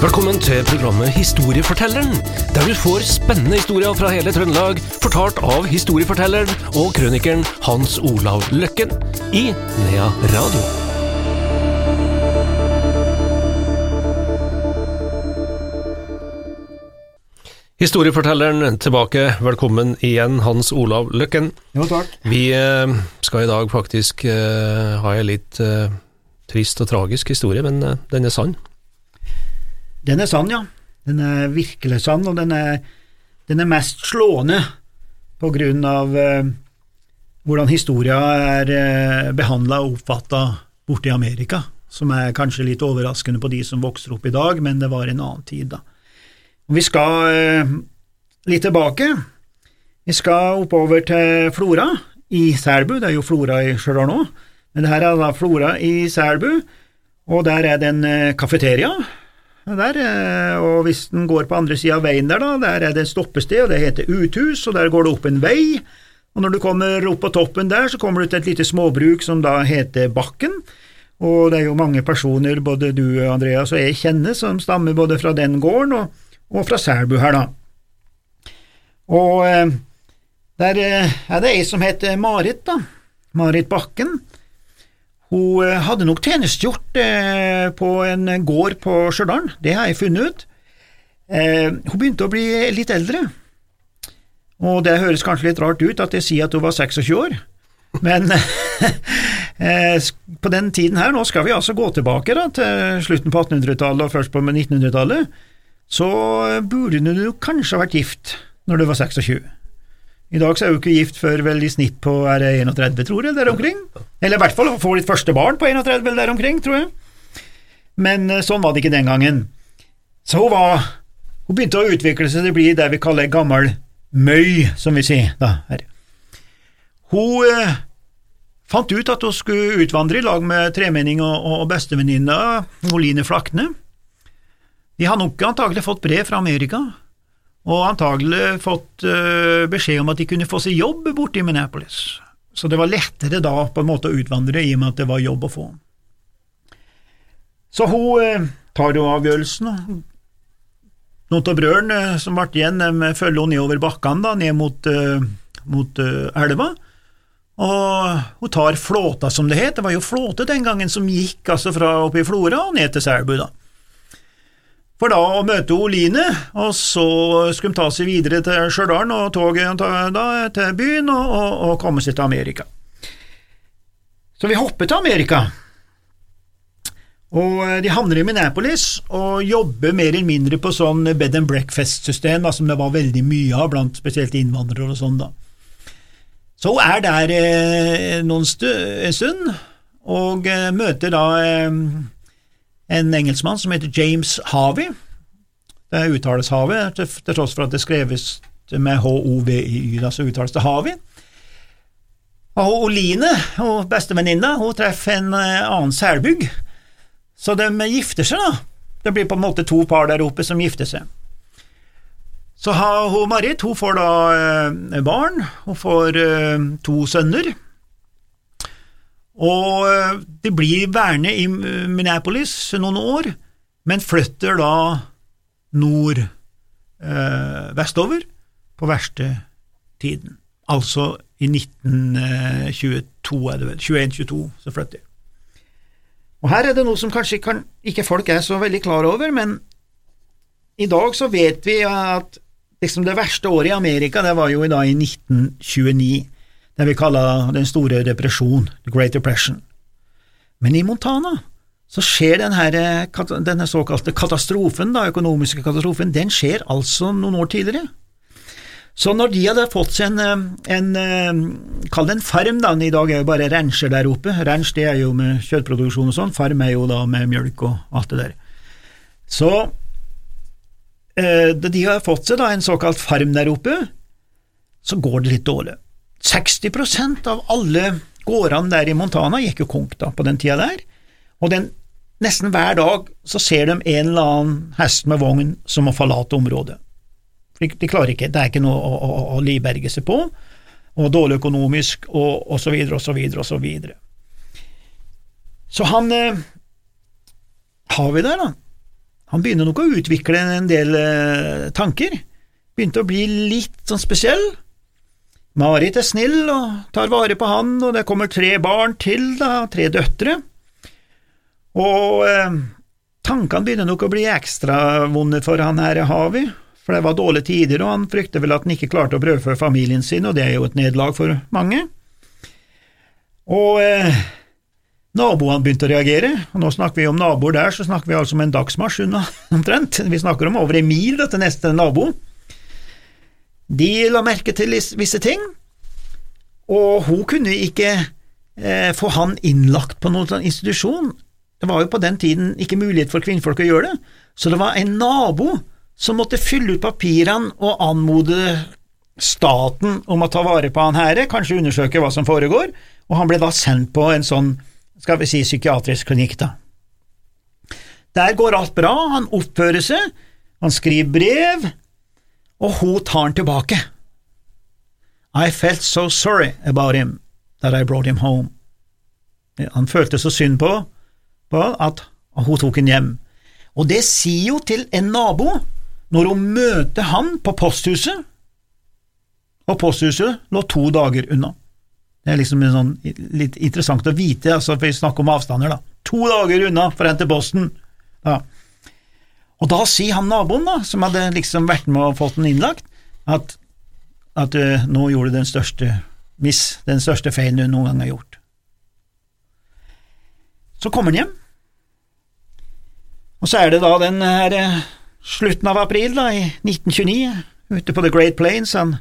Velkommen til programmet Historiefortelleren, der du får spennende historier fra hele Trøndelag, fortalt av historiefortelleren og krønikeren Hans Olav Løkken i Nea Radio. Historiefortelleren tilbake, velkommen igjen, Hans Olav Løkken. Jo, takk. Vi eh, skal i dag faktisk eh, ha en litt eh, trist og tragisk historie, men den er sann. Den er sann, ja. Den er virkelig sann, og den er, den er mest slående på grunn av eh, hvordan historia er eh, behandla og oppfatta borte i Amerika, som er kanskje litt overraskende på de som vokser opp i dag, men det var en annen tid, da. Og Vi skal eh, litt tilbake. Vi skal oppover til Flora i Selbu, det er jo Flora i Stjørdal nå, men det her er da Flora i Selbu, og der er det en eh, kafeteria. Der, eh, og hvis den går på andre sida av veien der, da, der er det et stoppested, og det heter Uthus, og der går det opp en vei. Og når du kommer opp på toppen der, så kommer du til et lite småbruk som da heter Bakken. Og det er jo mange personer, både du, Andreas, og jeg kjenner, som stammer både fra den gården og, og fra Selbu her, da. Og eh, der eh, er det ei som heter Marit, da. Marit Bakken. Hun eh, hadde nok tjenestegjort eh, på en gård på Stjørdal, det har jeg funnet ut. Eh, hun begynte å bli litt eldre, og det høres kanskje litt rart ut at jeg sier at hun var 26 år, men på den tiden her, nå skal vi altså gå tilbake da, til slutten på 1800-tallet og først på 1900-tallet, så burde du kanskje vært gift når du var 26. I dag så er jo ikke gift før vel i snitt på er det 31, tror jeg, der omkring. Eller i hvert fall få ditt første barn på 31 eller der omkring, tror jeg. Men eh, sånn var det ikke den gangen. Så hun var Hun begynte å utvikle seg til å bli det vi kaller gammel møy, som vi sier da her. Hun eh, fant ut at hun skulle utvandre i lag med tremenning og, og bestevenninna Oline Flakne. De har nok antagelig fått brev fra Amerika, og antagelig fått uh, beskjed om at de kunne få seg jobb borte i Minneapolis. Så det var lettere da på en måte å utvandre i og med at det var jobb å få. Så hun uh, tar jo avgjørelsen. Noen av brødrene uh, som ble igjen, de følger henne nedover bakkene, ned mot, mot elva. Og hun tar flåta, som det het. Det var jo flåte den gangen som gikk altså fra oppe i Flora og ned til Selbu, da for da å møte Oline, og så skulle de ta seg videre til Stjørdal og toget da, til byen og, og, og, komme seg til Amerika. Så vi hopper til Amerika, og de havner i Minneapolis og jobber mer eller mindre på sånn bed and breakfast-system, som det var veldig mye av blant spesielt innvandrere og sånn. da. Så hun er der eh, noen stu, en stund, og eh, møter da eh, en engelskmann som heter James Harvey. Det uttales Harvey, til, tross for at det skreves med H-O-V-Y, så uttales det Harvey. Og Oline, og bestevenninna, hun treffer en annen selbygg, så de gifter seg, da. Det blir på en måte to par der oppe som gifter seg. Så har hun Marit hun får da eh, barn, hun får eh, to sønner. Og eh, de blir værende i Minneapolis noen år, men flytter da nord eh, vestover på verste tiden. Altså i 1922, er det vel, 21-22, så flytter de. Og her er det noe som kanskje kan, ikke folk er så veldig klar over, men i dag så vet vi at liksom det verste året i Amerika, det var jo i dag i 1929 det vi kaller den store depresjon, the Great Depression. Men i Montana så skjer denne, denne såkalte katastrofen, da, økonomiske katastrofen, den skjer altså noen år tidligere. Så når de hadde fått seg en, en kall det en farm, da, i dag er jo bare rancher der oppe, ranch det er jo med kjøttproduksjon og sånn, farm er jo da med mjølk og alt det der. Så eh, de har fått seg da en såkalt farm der oppe, så går det litt dårlig. 60% av alle gårdene der i Montana gikk jo konk da, på den tida der, og den, nesten hver dag så ser de en eller annen hest med vogn som må forlate området. De, de klarer ikke, det er ikke noe å, å, å livberge seg på, og dårlig økonomisk, og, og så videre og så videre og så videre. Så han eh, har vi der, da. han begynner nok å utvikle en del eh, tanker. Begynte å bli litt sånn spesiell. Marit er snill og tar vare på han, og det kommer tre barn til, da, tre døtre. Og eh, tankene begynner nok å bli ekstra vonde for han her Havi, for det var dårlige tider, og han frykter vel at han ikke klarte å brødfø familien sin, og det er jo et nederlag for mange. Og eh, naboene begynte å reagere, og nå snakker vi om naboer der, så snakker vi altså om en dagsmarsj unna, omtrent. Vi snakker om over en mil til neste nabo. De la merke til visse ting, og hun kunne ikke eh, få han innlagt på noen institusjon. Det var jo på den tiden ikke mulighet for kvinnfolk å gjøre det, så det var en nabo som måtte fylle ut papirene og anmode staten om å ta vare på han herre, kanskje undersøke hva som foregår, og han ble da sendt på en sånn, skal vi si, psykiatrisk klinikk, da. Der går alt bra, han oppfører seg, han skriver brev, og hun tar han tilbake. I felt so sorry about him that I brought him home. Han følte så synd på, på at hun tok ham hjem. Og det sier jo til en nabo når hun møter han på posthuset, og posthuset lå to dager unna. Det er liksom sånn, litt interessant å vite, altså, for vi snakker om avstander, da. To dager unna for å hente posten. Ja. Og da sier han naboen, da, som hadde liksom vært med og fått den innlagt, at, at uh, nå gjorde du den største miss, den største feilen du noen gang har gjort. Så kommer han hjem, og så er det da den her uh, slutten av april da, i 1929, ute på The Great Plains. Han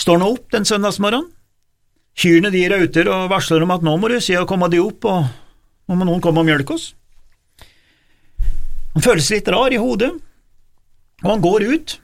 står nå opp den søndagsmorgenen. Kyrne de rauter og varsler om at nå må du si å komme de opp, og nå må noen komme og mjølke oss. Han føles litt rar i hodet, og han går ut.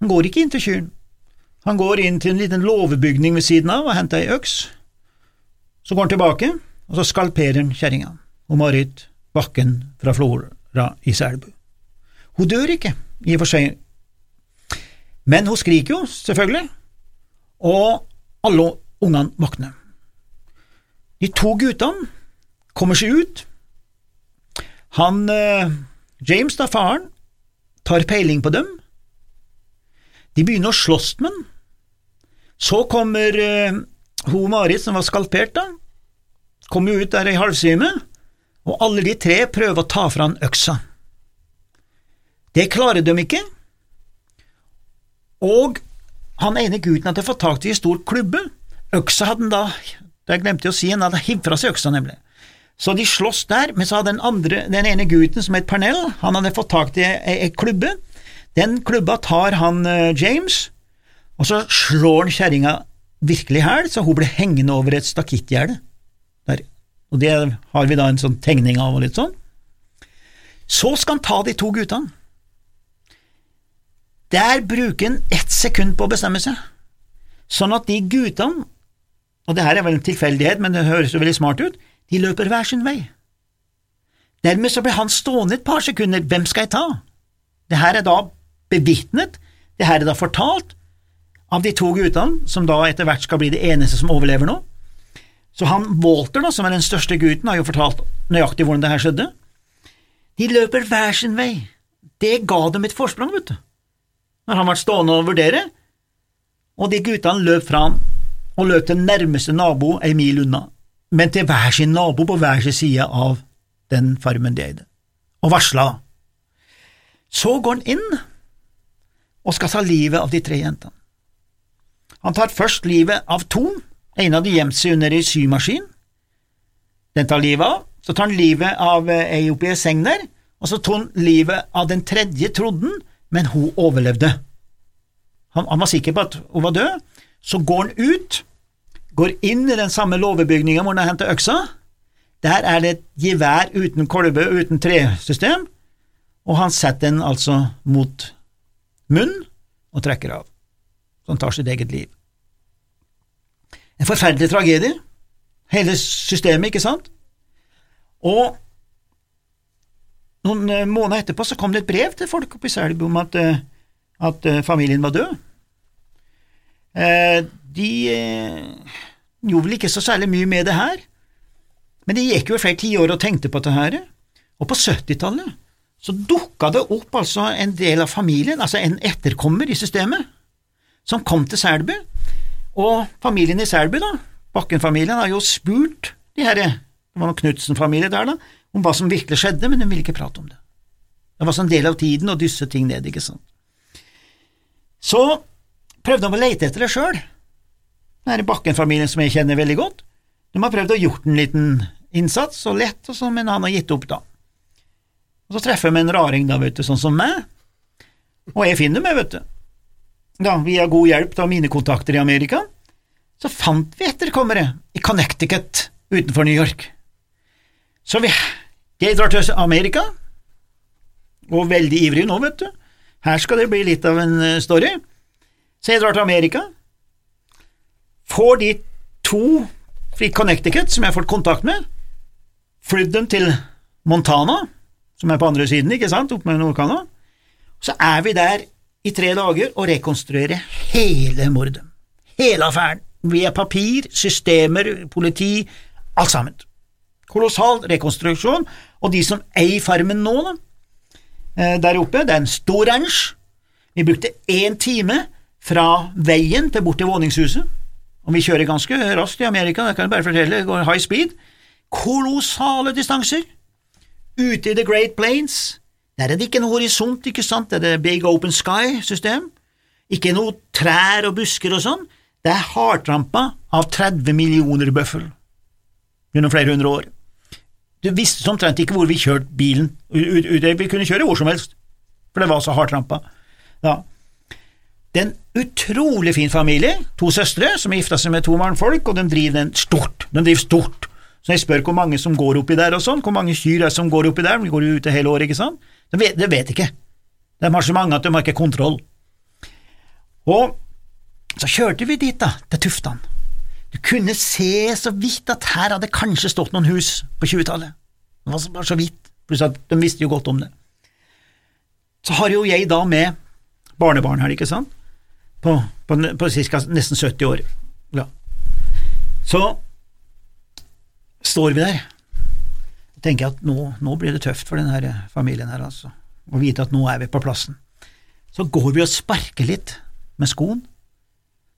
Han går ikke inn til kyrne. Han går inn til en liten låvebygning ved siden av og henter ei øks. Så går han tilbake, og så skalperer han kjerringa og Marit Bakken fra Flora i Selbu. Hun dør ikke, i og for seg, men hun skriker jo, selvfølgelig, og alle ungene våkner. De to guttene kommer seg ut. Han eh, James, da faren, tar peiling på dem. De begynner å slåss med ham. Så kommer eh, hun Marit, som var skalpert, da, kommer ut der i halvsvime, og alle de tre prøver å ta fra han øksa. Det klarer de ikke, og han ene gutten hadde fått tak i en stor klubbe. Øksa hadde han da, det glemte jeg å si, han hadde hivd fra seg øksa, nemlig. Så de slåss der, men så hadde den, andre, den ene gutten som het Pernell, han hadde fått tak i ei klubbe. Den klubba tar han uh, James, og så slår han kjerringa virkelig i hæl, så hun ble hengende over et stakittgjerde. Og det har vi da en sånn tegning av og litt sånn. Så skal han ta de to guttene. Der bruker han ett sekund på å bestemme seg, sånn at de guttene, og det her er vel en tilfeldighet, men det høres jo veldig smart ut, de løper hver sin vei. Dermed så blir han stående et par sekunder, hvem skal jeg ta? Det her er da bevitnet, det her er da fortalt av de to guttene, som da etter hvert skal bli det eneste som overlever nå. Så han Walter, da, som er den største gutten, har jo fortalt nøyaktig hvordan det her skjedde. De løper hver sin vei. Det ga dem et forsprang, vet du når han ble stående og vurdere, og de guttene løp fra han og løp til nærmeste nabo ei mil unna, men til hver sin nabo på hver sin side av den farmen de eide, og varsla. Så går han inn og skal ta livet av de tre jentene. Han tar først livet av to, en av de gjemte seg under ei symaskin. Den tar livet av, så tar han livet av ei oppi ei seng der, og så tar han livet av den tredje, trodde han, men hun overlevde. Han, han, var sikker på at hun var død. Så går han ut, går inn i den samme låvebygninga hvor han har henta øksa. Der er det et gevær uten kolbe uten tresystem, og han setter den altså mot munnen og trekker av. Så han tar sitt eget liv. En forferdelig tragedie, hele systemet, ikke sant? Og noen eh, måneder etterpå så kom det et brev til folk oppe i Selbu om at, eh, at, eh, familien var død. De gjorde vel ikke så særlig mye med det her, men det gikk jo flere tiår og tenkte på det her, og på 70-tallet så dukka det opp altså en del av familien, altså en etterkommer i systemet, som kom til Selbu, og familien i Selbu, da, Bakken-familien, har jo spurt de herre, det var noen Knutsen-familie der, da, om hva som virkelig skjedde, men hun ville ikke prate om det. Det var sånn del av tiden å dysse ting ned, ikke sant. Så prøvde han å lete etter det sjøl, denne Bakken-familien som jeg kjenner veldig godt. De har prøvd å gjort en liten innsats, og lett, og sånn, men han har gitt opp, da. Og Så treffer vi en raring, da, vet du, sånn som meg, og jeg finner meg, vet du. Da, via god hjelp av mine kontakter i Amerika, så fant vi etterkommere i Connecticut utenfor New York. Så vi, jeg drar til Amerika, og veldig ivrig nå, vet du. Her skal det bli litt av en eh, story. Så jeg drar til Amerika, får de to i Connecticut som jeg har fått kontakt med, flydd dem til Montana, som er på andre siden, ikke sant, oppe med Nord-Canada. Så er vi der i tre dager og rekonstruerer hele mordet. Hele affæren. Via papir, systemer, politi, alt sammen. Kolossal rekonstruksjon, og de som eier farmen nå, da, eh, der oppe, det er en stor ranch. Vi brukte én time fra veien til bort til våningshuset, og vi kjører ganske raskt i Amerika, det kan jeg bare fortelle, det går high speed. Kolossale distanser. Ute i The Great Plains, der er det ikke noe horisont, ikke sant, det er det Big Open Sky-system. Ikke noe trær og busker og sånn. Det er hardtrampa av 30 millioner bøffel gjennom flere hundre år. Du visste omtrent ikke hvor vi kjørte bilen, vi kunne kjøre hvor som helst, for det var så hardtrampa. Ja. Det er en utrolig fin familie, to søstre som har gifta seg med to mannfolk, og de driver den stort, de driver stort. Så jeg spør hvor mange som går oppi der og sånn, hvor mange kyr er som går oppi der, de går jo ute hele året, ikke sant? De vet, de vet ikke. De har så mange at de har ikke kontroll. Og så kjørte vi dit, da, til Tuftan. Du kunne se så vidt at her hadde kanskje stått noen hus på 20-tallet. Det var bare så vidt, pluss at de visste jo godt om det. Så har jo jeg da med barnebarn her, ikke sant, på, på, på cirka, nesten 70 år. Ja. Så står vi der og tenker at nå, nå blir det tøft for denne familien her, altså, å vite at nå er vi på plassen. Så går vi og sparker litt med skoen,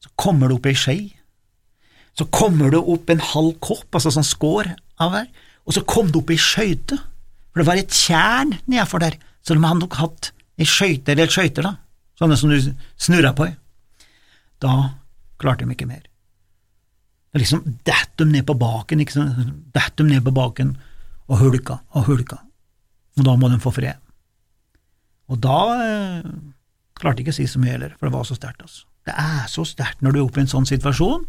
så kommer det opp ei skje, så kommer det opp en halv kopp, altså sånn skår av her, og så kom det opp ei skøyte, for det var et tjern nedfor der, så de hadde nok hatt ei skøyte eller skøyter, da, sånne som du snurra på. Da klarte de ikke mer. Det liksom datt dem ned på baken, ikke sant, datt dem ned på baken og hulka og hulka, og da må de få fred. Og da eh, klarte jeg ikke å si så mye heller, for det var så sterkt, altså. Det er så sterkt når du er oppe i en sånn situasjon.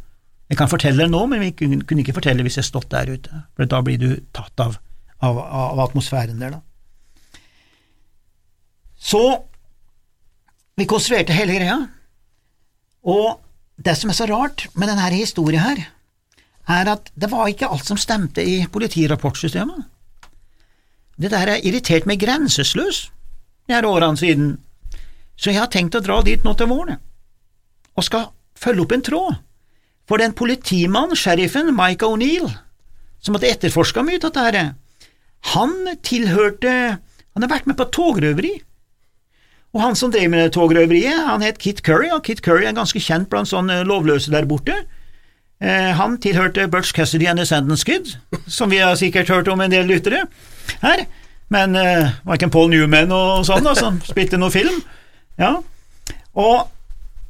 Jeg kan fortelle det nå, men vi kunne ikke fortelle hvis jeg stått der ute, for da blir du tatt av, av, av atmosfæren der, da. Så vi konstruerte hele greia, og det som er så rart med denne historien her, er at det var ikke alt som stemte i politirapportsystemet. Det der har irritert meg grenseløs de her årene siden, så jeg har tenkt å dra dit nå til våren og skal følge opp en tråd. For den politimannen, sheriffen Mike O'Neill, som hadde etterforska mye av dette, han tilhørte Han har vært med på togrøveri. Og han som drev med togrøveriet, han het Kit Curry, og Kit Curry er ganske kjent blant sånne lovløse der borte. Eh, han tilhørte Butch Cassidy and the Sentence Kid, som vi har sikkert hørt om en del lyttere her. Men eh, var ikke en Paul Newman og sånn, da, som spilte noe film? Ja. Og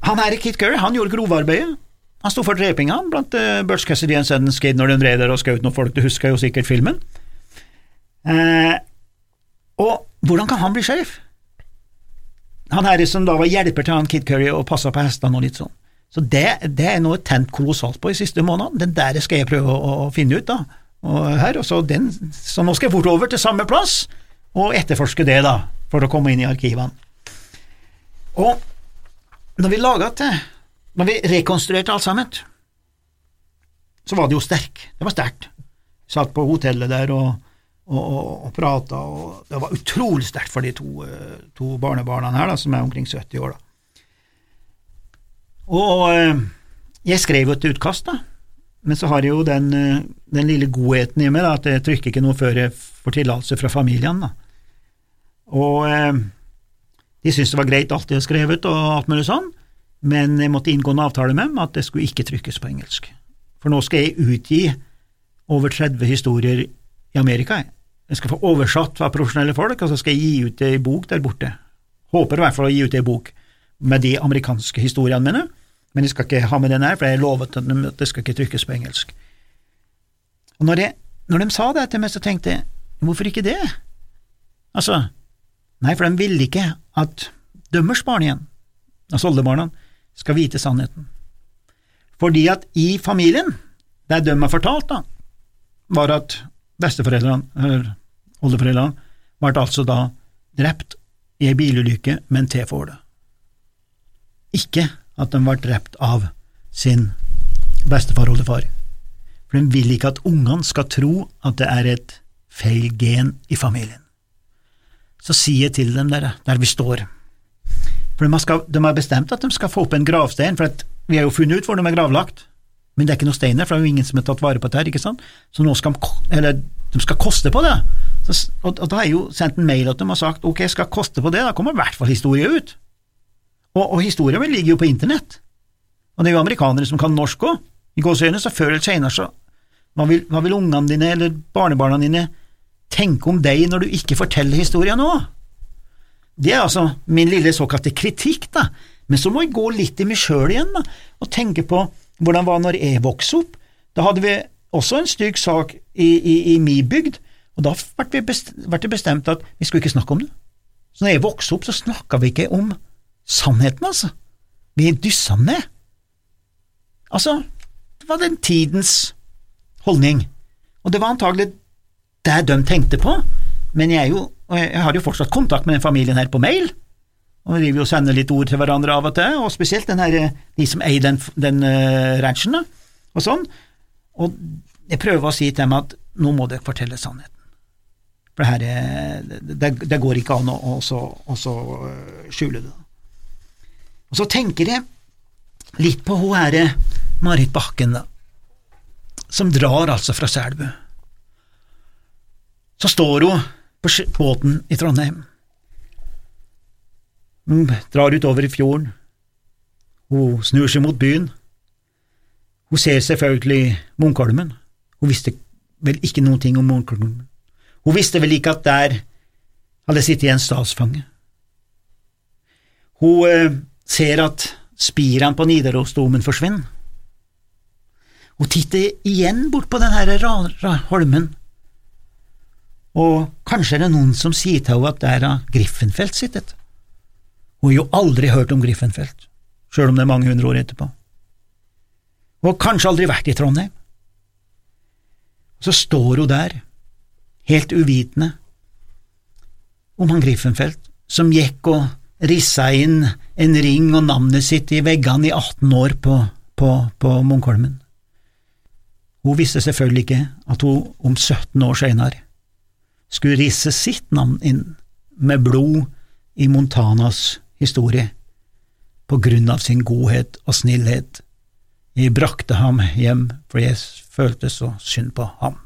han her Kit Curry han gjorde grovarbeidet. Han sto for drepinga blant uh, Butch Cassidy og Sentence Skid når de drev der og skjøt noen folk, du husker jo sikkert filmen. Eh, og hvordan kan han bli sheriff? Han her som da var hjelper til han Kid Curry og passa på hestene og litt sånn. Så det, det er noe tent kolossalt på i siste måned. Den der skal jeg prøve å, å finne ut, da. Og her, og så, den, så nå skal jeg fort over til samme plass og etterforske det, da, for å komme inn i arkivene. Og når vi laga det, når vi rekonstruerte alt sammen, så var det jo sterk. Det var sterkt. Satt på hotellet der og, og, og, og prata, og det var utrolig sterkt for de to, eh, to, barnebarna her, da, som er omkring 70 år. da. Og eh, jeg skrev jo et utkast, da, men så har jeg jo den, eh, den lille godheten i meg da, at jeg trykker ikke noe før jeg får tillatelse fra familien. da. Og de syntes det var greit alt jeg hadde skrevet og alt mulig sånn, men jeg måtte inngå en avtale med dem at det skulle ikke trykkes på engelsk. For nå skal jeg utgi over 30 historier i Amerika. Jeg skal få oversatt fra profesjonelle folk, og så skal jeg gi ut ei bok der borte. Håper i hvert fall å gi ut ei bok med de amerikanske historiene mine, men jeg skal ikke ha med den her, for jeg lovet at det skal ikke trykkes på engelsk. Og når, jeg, når de sa det til meg, så tenkte jeg, hvorfor ikke det? Altså, nei, for de ville ikke at dømmers barn igjen, altså oldebarna, skal vite sannheten. Fordi at i familien, der de har fortalt, da, var at besteforeldrene, eller oldeforeldrene, ble altså da drept i ei bilulykke med en T-Ford. Ikke at de ble drept av sin bestefar og oldefar. For de vil ikke at ungene skal tro at det er et feil gen i familien. Så sier jeg til dem der, der vi står, for de har, bestemt at de skal få opp en gravstein, for vi har jo funnet ut hvor de er gravlagt, men det er ikke noe stein der, for det er jo ingen som har tatt vare på det her, ikke sant, så nå skal de, eller, de skal koste på det. Så, og, og, da har jeg jo sendt en mail at de har sagt ok, skal koste på det, da kommer i hvert fall historie ut. Og, og historia ligger jo på internett, og det er jo amerikanere som kan norsk òg. I gåseøynene, så før eller senere, så hva vil, hva vil ungene dine eller barnebarna dine tenke om deg når du ikke forteller historien nå? Det er altså min lille såkalte kritikk, da, men så må jeg gå litt i meg sjøl igjen da, og tenke på hvordan det var når jeg vokste opp. Da hadde vi også en stygg sak i, i, i min bygd, og da ble det bestemt at vi skulle ikke snakke om det. Så når jeg vokste opp, så snakka vi ikke om sannheten, altså. Vi dyssa den ned. Altså, det var den tidens holdning, og det var antagelig det de tenkte på, men jeg, jo, jeg har jo fortsatt kontakt med den familien her på mail, og vi jo sender litt ord til hverandre av og til, og spesielt her, de som eier den, den uh, ranchen, og sånn, og jeg prøver å si til dem at nå må dere fortelle sannheten. For det, her er, det, det går ikke an å også, også uh, skjule det. Og så tenker jeg litt på hun herre Marit Bakken, da, som drar altså fra Selbu. Så står hun på båten i Trondheim. Hun drar utover i fjorden. Hun snur seg mot byen. Hun ser selvfølgelig Munkholmen. Hun visste vel ikke noen ting om Munkholmen. Hun visste vel ikke at der hadde sittet en statsfange. Hun eh, ser at spirene på Nidarosdomen forsvinner. Hun titter igjen bort på den her holmen og kanskje er det noen som sier til henne at der har Griffenfeldt sittet. Hun har jo aldri hørt om Griffenfeldt, sjøl om det er mange hundre år etterpå. Hun har kanskje aldri vært i Trondheim. Så står hun der, helt uvitende om han Griffenfeldt, som gikk og rissa inn en ring og navnet sitt i veggene i 18 år på, på, på Munkholmen. Hun visste selvfølgelig ikke at hun om 17 år senere skulle risse sitt navn inn med blod i Montanas historie, på grunn av sin godhet og snillhet. Jeg brakte ham hjem, for jeg følte så synd på ham.